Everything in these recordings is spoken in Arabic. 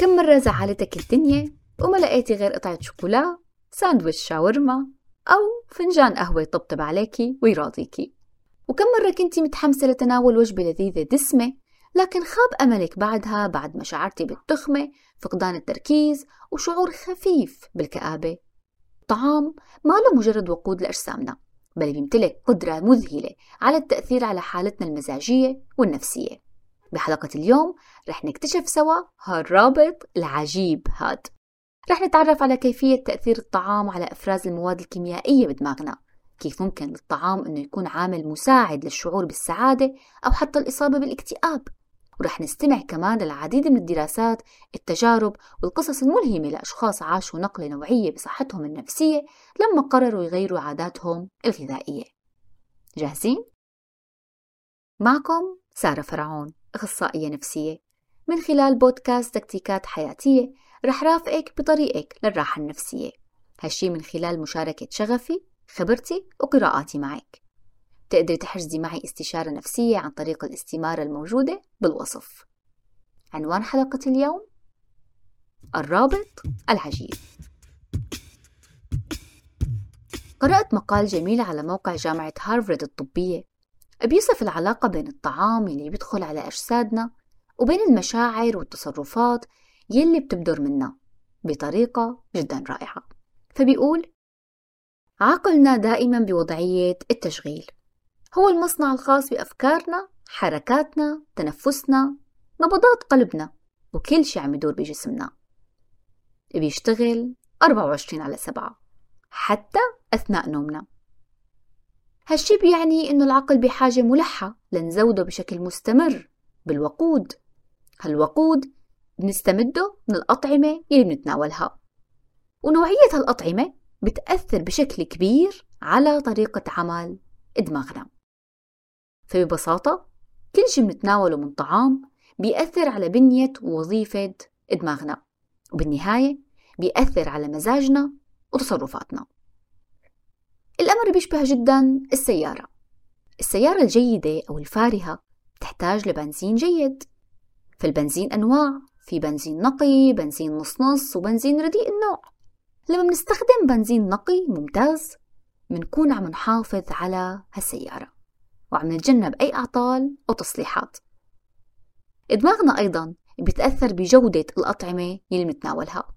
كم مرة زعلتك الدنيا وما لقيتي غير قطعة شوكولا ساندويتش شاورما أو فنجان قهوة يطبطب عليكي ويراضيكي. وكم مرة كنتي متحمسة لتناول وجبة لذيذة دسمة لكن خاب أملك بعدها بعد ما شعرتي بالتخمة فقدان التركيز وشعور خفيف بالكآبة. الطعام ما له مجرد وقود لأجسامنا بل بيمتلك قدرة مذهلة على التأثير على حالتنا المزاجية والنفسية. بحلقة اليوم رح نكتشف سوا هالرابط العجيب هاد. رح نتعرف على كيفية تأثير الطعام على إفراز المواد الكيميائية بدماغنا. كيف ممكن للطعام أنه يكون عامل مساعد للشعور بالسعادة أو حتى الإصابة بالاكتئاب؟ ورح نستمع كمان للعديد من الدراسات التجارب والقصص الملهمة لأشخاص عاشوا نقلة نوعية بصحتهم النفسية لما قرروا يغيروا عاداتهم الغذائية. جاهزين؟ معكم سارة فرعون. أخصائية نفسية. من خلال بودكاست تكتيكات حياتية رح رافقك بطريقك للراحة النفسية. هالشي من خلال مشاركة شغفي خبرتي وقراءاتي معك. تقدري تحجزي معي استشارة نفسية عن طريق الاستمارة الموجودة بالوصف. عنوان حلقة اليوم الرابط العجيب. قرأت مقال جميل على موقع جامعة هارفارد الطبية. بيصف العلاقة بين الطعام اللي بيدخل على أجسادنا وبين المشاعر والتصرفات يلي بتبدر منا بطريقة جدا رائعة. فبيقول عقلنا دائما بوضعية التشغيل. هو المصنع الخاص بأفكارنا حركاتنا تنفسنا نبضات قلبنا وكل شيء عم يدور بجسمنا. بيشتغل 24 على 7 حتى أثناء نومنا. هالشي بيعني إنه العقل بحاجة ملحة لنزوده بشكل مستمر بالوقود. هالوقود بنستمده من الأطعمة يلي بنتناولها. ونوعية هالأطعمة بتأثر بشكل كبير على طريقة عمل دماغنا. فببساطة كل شي بنتناوله من طعام بيأثر على بنية ووظيفة دماغنا وبالنهاية بيأثر على مزاجنا وتصرفاتنا. الأمر بيشبه جدا السيارة. السيارة الجيدة أو الفارهة تحتاج لبنزين جيد. فالبنزين أنواع في بنزين نقي بنزين نص نص وبنزين رديء النوع. لما بنستخدم بنزين نقي ممتاز بنكون عم نحافظ على هالسيارة وعم نتجنب أي أعطال أو تصليحات. دماغنا أيضا بيتأثر بجودة الأطعمة يلي بنتناولها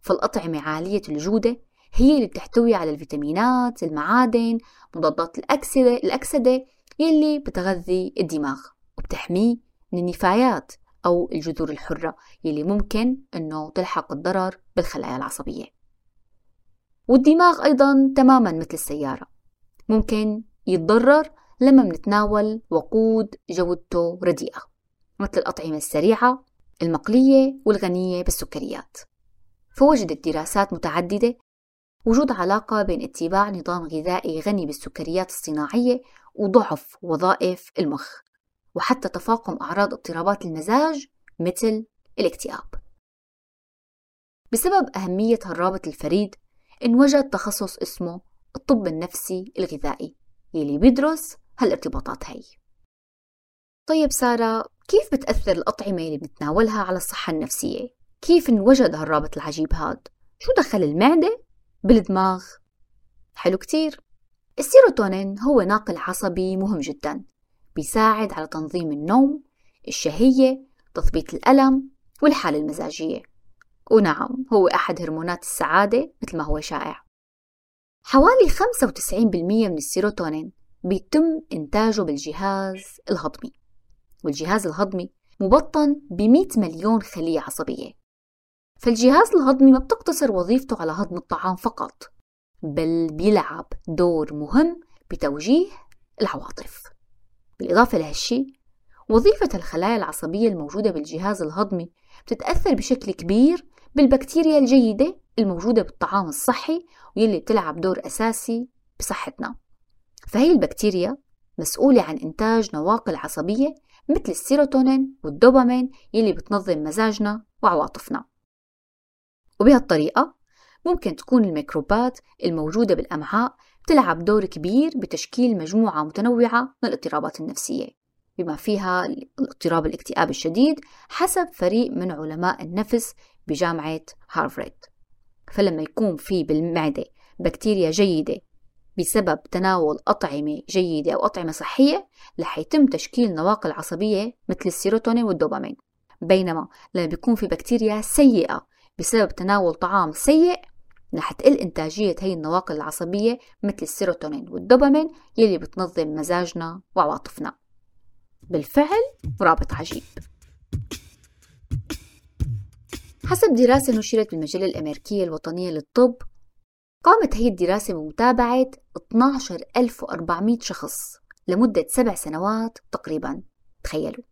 فالأطعمة عالية الجودة هي اللي بتحتوي على الفيتامينات المعادن مضادات الأكسدة, الأكسدة يلي بتغذي الدماغ وبتحميه من النفايات أو الجذور الحرة يلي ممكن أنه تلحق الضرر بالخلايا العصبية. والدماغ أيضا تماما مثل السيارة. ممكن يتضرر لما منتناول وقود جودته رديئة مثل الأطعمة السريعة المقلية والغنية بالسكريات. فوجدت دراسات متعددة وجود علاقة بين اتباع نظام غذائي غني بالسكريات الصناعية وضعف وظائف المخ وحتى تفاقم أعراض اضطرابات المزاج مثل الاكتئاب بسبب أهمية هالرابط الفريد انوجد تخصص اسمه الطب النفسي الغذائي يلي بيدرس هالارتباطات هي طيب سارة كيف بتأثر الأطعمة اللي بنتناولها على الصحة النفسية؟ كيف انوجد هالرابط العجيب هاد؟ شو دخل المعدة بالدماغ؟ حلو كتير. السيروتونين هو ناقل عصبي مهم جدا بيساعد على تنظيم النوم الشهية تثبيت الألم والحالة المزاجية. ونعم هو أحد هرمونات السعادة مثل ما هو شائع. حوالي 95% من السيروتونين بيتم إنتاجه بالجهاز الهضمي. والجهاز الهضمي مبطن ب 100 مليون خلية عصبية. فالجهاز الهضمي ما بتقتصر وظيفته على هضم الطعام فقط بل بيلعب دور مهم بتوجيه العواطف. بالإضافة لهالشي وظيفة الخلايا العصبية الموجودة بالجهاز الهضمي بتتأثر بشكل كبير بالبكتيريا الجيدة الموجودة بالطعام الصحي واللي بتلعب دور أساسي بصحتنا. فهي البكتيريا مسؤولة عن إنتاج نواقل عصبية مثل السيروتونين والدوبامين يلي بتنظم مزاجنا وعواطفنا. وبهالطريقة ممكن تكون الميكروبات الموجودة بالأمعاء تلعب دور كبير بتشكيل مجموعة متنوعة من الاضطرابات النفسية بما فيها اضطراب الاكتئاب الشديد حسب فريق من علماء النفس بجامعة هارفارد فلما يكون في بالمعدة بكتيريا جيدة بسبب تناول أطعمة جيدة أو أطعمة صحية رح يتم تشكيل نواقل عصبية مثل السيروتونين والدوبامين. بينما لما بيكون في بكتيريا سيئة بسبب تناول طعام سيء رح تقل إنتاجية هي النواقل العصبية مثل السيروتونين والدوبامين يلي بتنظم مزاجنا وعواطفنا. بالفعل رابط عجيب. حسب دراسة نشرت بالمجلة الأمريكية الوطنية للطب قامت هي الدراسة بمتابعة 12400 شخص لمدة سبع سنوات تقريبا. تخيلوا.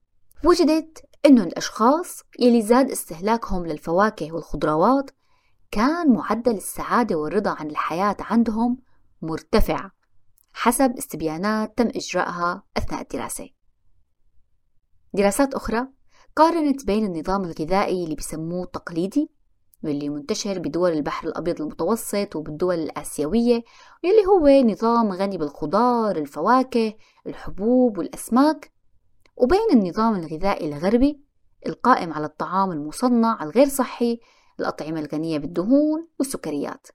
وجدت أنه الأشخاص يلي زاد استهلاكهم للفواكه والخضروات كان معدل السعادة والرضا عن الحياة عندهم مرتفع حسب استبيانات تم إجراءها أثناء الدراسة. دراسات أخرى قارنت بين النظام الغذائي اللي بسموه التقليدي واللي منتشر بدول البحر الأبيض المتوسط وبالدول الآسيوية واللي هو نظام غني بالخضار الفواكه الحبوب والأسماك وبين النظام الغذائي الغربي القائم على الطعام المصنع الغير صحي الأطعمة الغنية بالدهون والسكريات.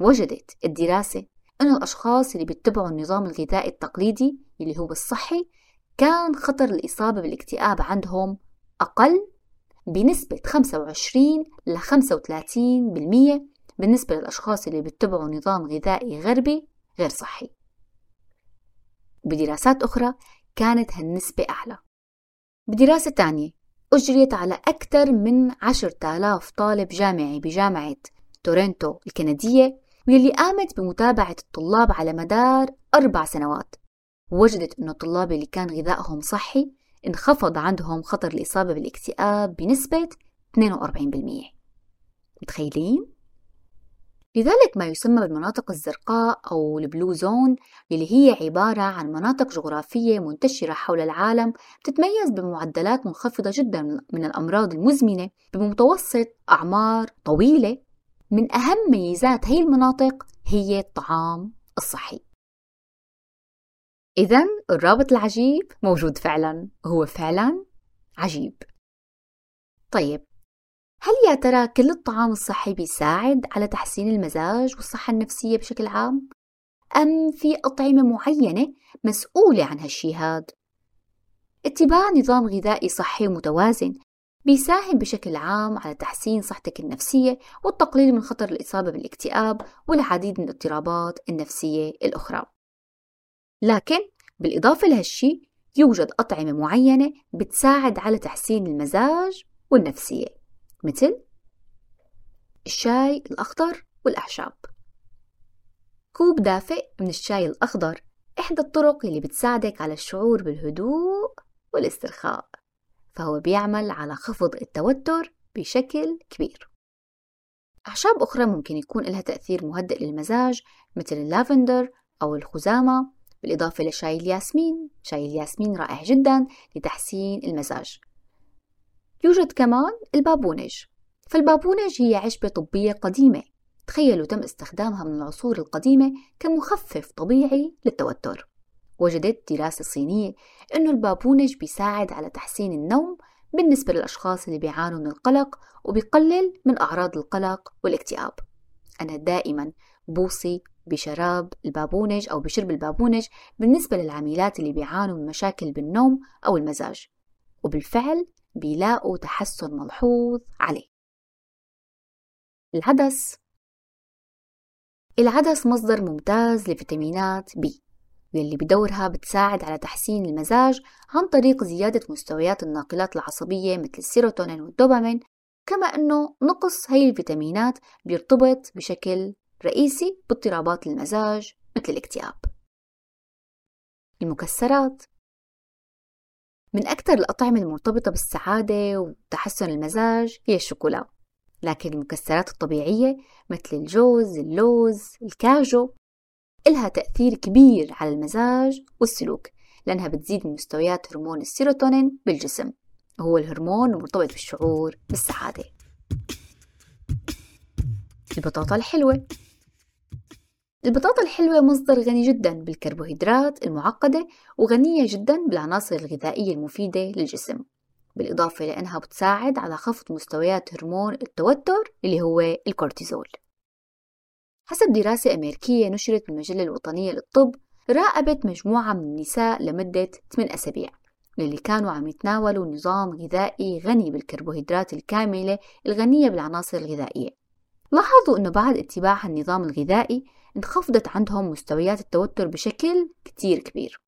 وجدت الدراسة أن الأشخاص اللي بيتبعوا النظام الغذائي التقليدي اللي هو الصحي كان خطر الإصابة بالاكتئاب عندهم أقل بنسبة 25 ل 35% بالنسبة للأشخاص اللي بيتبعوا نظام غذائي غربي غير صحي. بدراسات أخرى كانت هالنسبة أعلى. بدراسة تانية أجريت على أكثر من 10,000 طالب جامعي بجامعة تورنتو الكندية واللي قامت بمتابعة الطلاب على مدار أربع سنوات. وجدت أن الطلاب اللي كان غذائهم صحي انخفض عندهم خطر الإصابة بالاكتئاب بنسبة 42% متخيلين؟ لذلك ما يسمى بالمناطق الزرقاء أو البلو زون اللي هي عبارة عن مناطق جغرافية منتشرة حول العالم تتميز بمعدلات منخفضة جدا من الأمراض المزمنة بمتوسط أعمار طويلة. من أهم ميزات هي المناطق هي الطعام الصحي. إذا الرابط العجيب موجود فعلا هو فعلا عجيب. طيب هل يا ترى كل الطعام الصحي بيساعد على تحسين المزاج والصحة النفسية بشكل عام؟ أم في أطعمة معينة مسؤولة عن هالشي هاد؟ اتباع نظام غذائي صحي ومتوازن بيساهم بشكل عام على تحسين صحتك النفسية والتقليل من خطر الإصابة بالاكتئاب والعديد من الاضطرابات النفسية الأخرى لكن بالإضافة لهالشي يوجد أطعمة معينة بتساعد على تحسين المزاج والنفسية مثل الشاي الأخضر والأعشاب. كوب دافئ من الشاي الأخضر إحدى الطرق اللي بتساعدك على الشعور بالهدوء والاسترخاء فهو بيعمل على خفض التوتر بشكل كبير. أعشاب أخرى ممكن يكون لها تأثير مهدئ للمزاج مثل اللافندر أو الخزامة بالإضافة لشاي الياسمين. شاي الياسمين رائع جدا لتحسين المزاج. يوجد كمان البابونج. فالبابونج هي عشبة طبية قديمة. تخيلوا تم استخدامها من العصور القديمة كمخفف طبيعي للتوتر. وجدت دراسة صينية أنه البابونج بيساعد على تحسين النوم بالنسبة للأشخاص اللي بيعانوا من القلق وبيقلل من أعراض القلق والاكتئاب. أنا دائما بوصي بشراب البابونج أو بشرب البابونج بالنسبة للعميلات اللي بيعانوا من مشاكل بالنوم أو المزاج. وبالفعل بيلاقوا تحسن ملحوظ عليه. العدس. العدس مصدر ممتاز لفيتامينات بي واللي بدورها بتساعد على تحسين المزاج عن طريق زيادة مستويات الناقلات العصبية مثل السيروتونين والدوبامين كما أنه نقص هي الفيتامينات بيرتبط بشكل رئيسي باضطرابات المزاج مثل الاكتئاب. المكسرات. من أكثر الأطعمة المرتبطة بالسعادة وتحسن المزاج هي الشوكولا. لكن المكسرات الطبيعية مثل الجوز، اللوز، الكاجو إلها تأثير كبير على المزاج والسلوك لأنها بتزيد من مستويات هرمون السيروتونين بالجسم. وهو الهرمون المرتبط بالشعور بالسعادة. البطاطا الحلوة. البطاطا الحلوة مصدر غني جدا بالكربوهيدرات المعقدة وغنية جدا بالعناصر الغذائية المفيدة للجسم بالإضافة لأنها بتساعد على خفض مستويات هرمون التوتر اللي هو الكورتيزول. حسب دراسة أمريكية نشرت بالمجلة الوطنية للطب راقبت مجموعة من النساء لمدة 8 أسابيع للي كانوا عم يتناولوا نظام غذائي غني بالكربوهيدرات الكاملة الغنية بالعناصر الغذائية. لاحظوا أنه بعد اتباع النظام الغذائي انخفضت عندهم مستويات التوتر بشكل كتير كبير.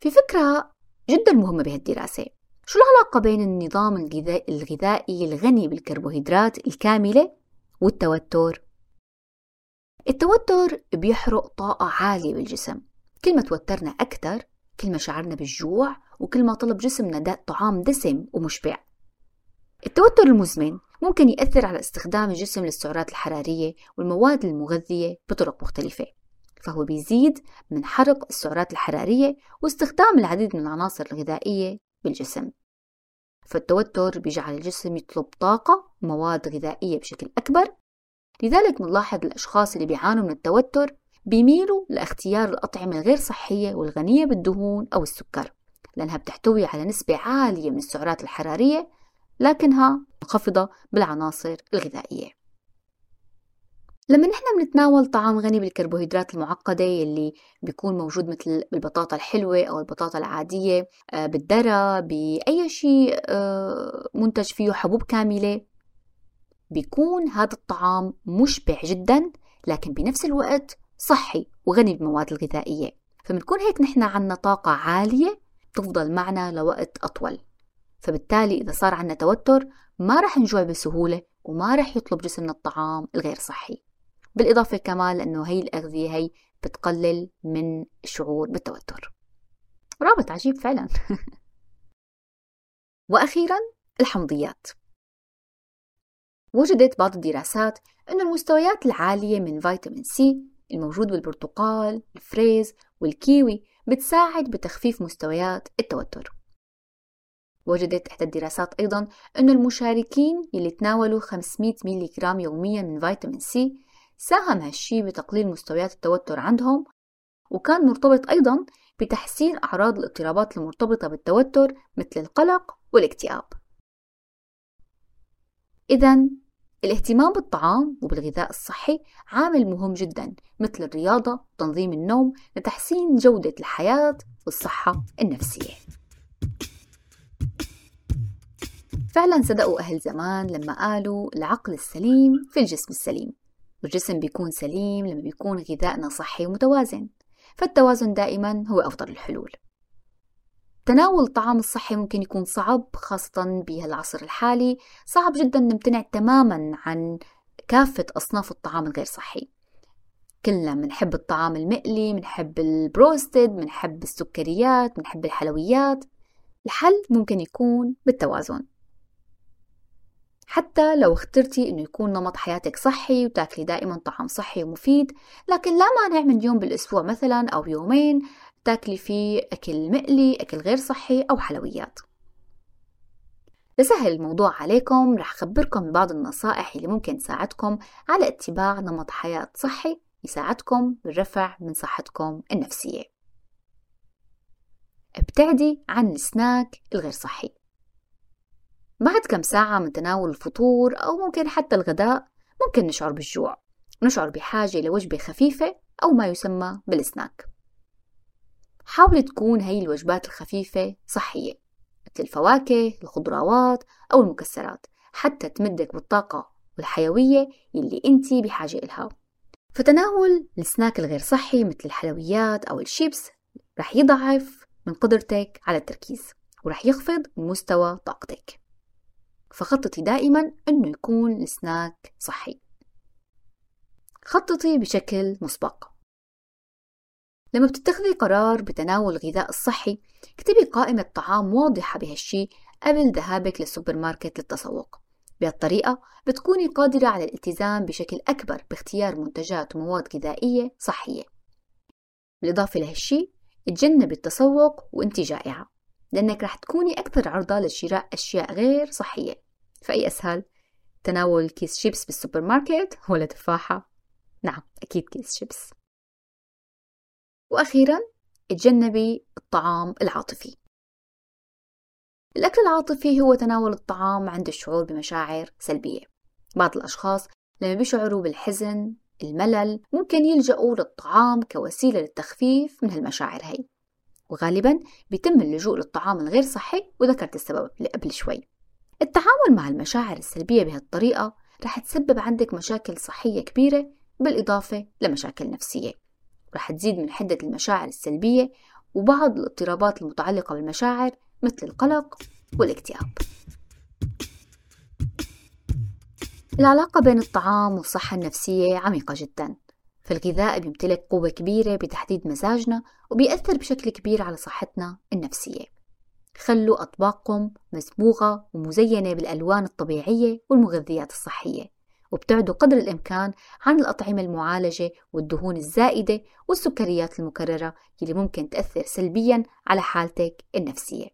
في فكرة جدا مهمة بهالدراسة. شو العلاقة بين النظام الغذائي الغني بالكربوهيدرات الكاملة والتوتر؟ التوتر بيحرق طاقة عالية بالجسم. كل ما توترنا أكثر كل ما شعرنا بالجوع وكل ما طلب جسمنا طعام دسم ومشبع. التوتر المزمن ممكن يأثر على استخدام الجسم للسعرات الحرارية والمواد المغذية بطرق مختلفة فهو بيزيد من حرق السعرات الحرارية واستخدام العديد من العناصر الغذائية بالجسم. فالتوتر بيجعل الجسم يطلب طاقة ومواد غذائية بشكل أكبر. لذلك بنلاحظ الأشخاص اللي بيعانوا من التوتر بيميلوا لاختيار الأطعمة الغير صحية والغنية بالدهون أو السكر لأنها بتحتوي على نسبة عالية من السعرات الحرارية لكنها منخفضة بالعناصر الغذائية. لما نحن بنتناول طعام غني بالكربوهيدرات المعقدة يلي بيكون موجود مثل بالبطاطا الحلوة أو البطاطا العادية آه، بالذرة بأي شيء آه، منتج فيه حبوب كاملة بيكون هذا الطعام مشبع جدا لكن بنفس الوقت صحي وغني بالمواد الغذائية. فبنكون هيك نحن عنا طاقة عالية تفضل معنا لوقت أطول. فبالتالي إذا صار عنا توتر ما رح نجوع بسهولة وما رح يطلب جسمنا الطعام الغير صحي. بالإضافة كمان لأنه هي الأغذية هي بتقلل من الشعور بالتوتر. رابط عجيب فعلا. وأخيرا الحمضيات. وجدت بعض الدراسات أن المستويات العالية من فيتامين سي الموجود بالبرتقال، الفريز والكيوي بتساعد بتخفيف مستويات التوتر. وجدت إحدى الدراسات أيضا أن المشاركين يلي تناولوا 500 ميلي جرام يوميا من فيتامين سي ساهم هالشي بتقليل مستويات التوتر عندهم وكان مرتبط أيضا بتحسين أعراض الاضطرابات المرتبطة بالتوتر مثل القلق والاكتئاب. إذا الاهتمام بالطعام وبالغذاء الصحي عامل مهم جدا مثل الرياضة وتنظيم النوم لتحسين جودة الحياة والصحة النفسية. فعلا صدقوا أهل زمان لما قالوا العقل السليم في الجسم السليم والجسم بيكون سليم لما بيكون غذائنا صحي ومتوازن فالتوازن دائما هو أفضل الحلول. تناول الطعام الصحي ممكن يكون صعب خاصة بهالعصر الحالي صعب جدا نمتنع تماما عن كافة أصناف الطعام الغير صحي. كلنا بنحب الطعام المقلي بنحب البروستد بنحب السكريات بنحب الحلويات. الحل ممكن يكون بالتوازن. حتى لو اخترتي إنه يكون نمط حياتك صحي وتاكلي دائما طعام صحي ومفيد لكن لا مانع من يوم بالأسبوع مثلا أو يومين تاكلي فيه أكل مقلي أكل غير صحي أو حلويات. لسهل الموضوع عليكم رح أخبركم ببعض النصائح اللي ممكن تساعدكم على اتباع نمط حياة صحي يساعدكم بالرفع من صحتكم النفسية. ابتعدي عن السناك الغير صحي. بعد كم ساعة من تناول الفطور أو ممكن حتى الغداء ممكن نشعر بالجوع. نشعر بحاجة لوجبة خفيفة أو ما يسمى بالسناك. حاولي تكون هي الوجبات الخفيفة صحية مثل الفواكه الخضروات أو المكسرات حتى تمدك بالطاقة والحيوية يلي انتي بحاجة إلها. فتناول السناك الغير صحي مثل الحلويات أو الشيبس رح يضعف من قدرتك على التركيز ورح يخفض من مستوى طاقتك. فخططي دائما أنه يكون السناك صحي. خططي بشكل مسبق. لما بتتخذي قرار بتناول الغذاء الصحي اكتبي قائمة طعام واضحة بهالشي قبل ذهابك للسوبر ماركت للتسوق. بهالطريقة بتكوني قادرة على الالتزام بشكل أكبر باختيار منتجات ومواد غذائية صحية. بالإضافة لهالشي تجنبي التسوق وانت جائعة لأنك رح تكوني أكثر عرضة لشراء أشياء غير صحية. فأي أسهل؟ تناول كيس شيبس بالسوبر ماركت ولا تفاحة؟ نعم أكيد كيس شيبس. وأخيرا تجنبي الطعام العاطفي. الأكل العاطفي هو تناول الطعام عند الشعور بمشاعر سلبية. بعض الأشخاص لما بيشعروا بالحزن الملل ممكن يلجأوا للطعام كوسيلة للتخفيف من هالمشاعر هي. وغالبا بيتم اللجوء للطعام الغير صحي وذكرت السبب قبل شوي. التعامل مع المشاعر السلبية بهالطريقة رح تسبب عندك مشاكل صحية كبيرة بالإضافة لمشاكل نفسية. رح تزيد من حدة المشاعر السلبية وبعض الاضطرابات المتعلقة بالمشاعر مثل القلق والاكتئاب. العلاقة بين الطعام والصحة النفسية عميقة جدا. فالغذاء بيمتلك قوة كبيرة بتحديد مزاجنا وبيأثر بشكل كبير على صحتنا النفسية. خلوا أطباقكم مسبوغة ومزينة بالألوان الطبيعية والمغذيات الصحية وابتعدوا قدر الإمكان عن الأطعمة المعالجة والدهون الزائدة والسكريات المكررة اللي ممكن تأثر سلبيا على حالتك النفسية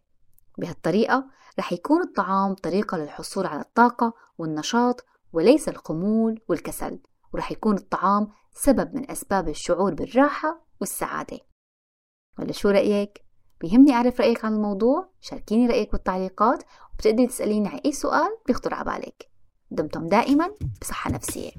بهالطريقة رح يكون الطعام طريقة للحصول على الطاقة والنشاط وليس الخمول والكسل ورح يكون الطعام سبب من أسباب الشعور بالراحة والسعادة ولا شو رأيك؟ بيهمني أعرف رأيك عن الموضوع شاركيني رأيك بالتعليقات وبتقدري تسأليني عن أي سؤال بيخطر على بالك. دمتم دائما بصحة نفسية.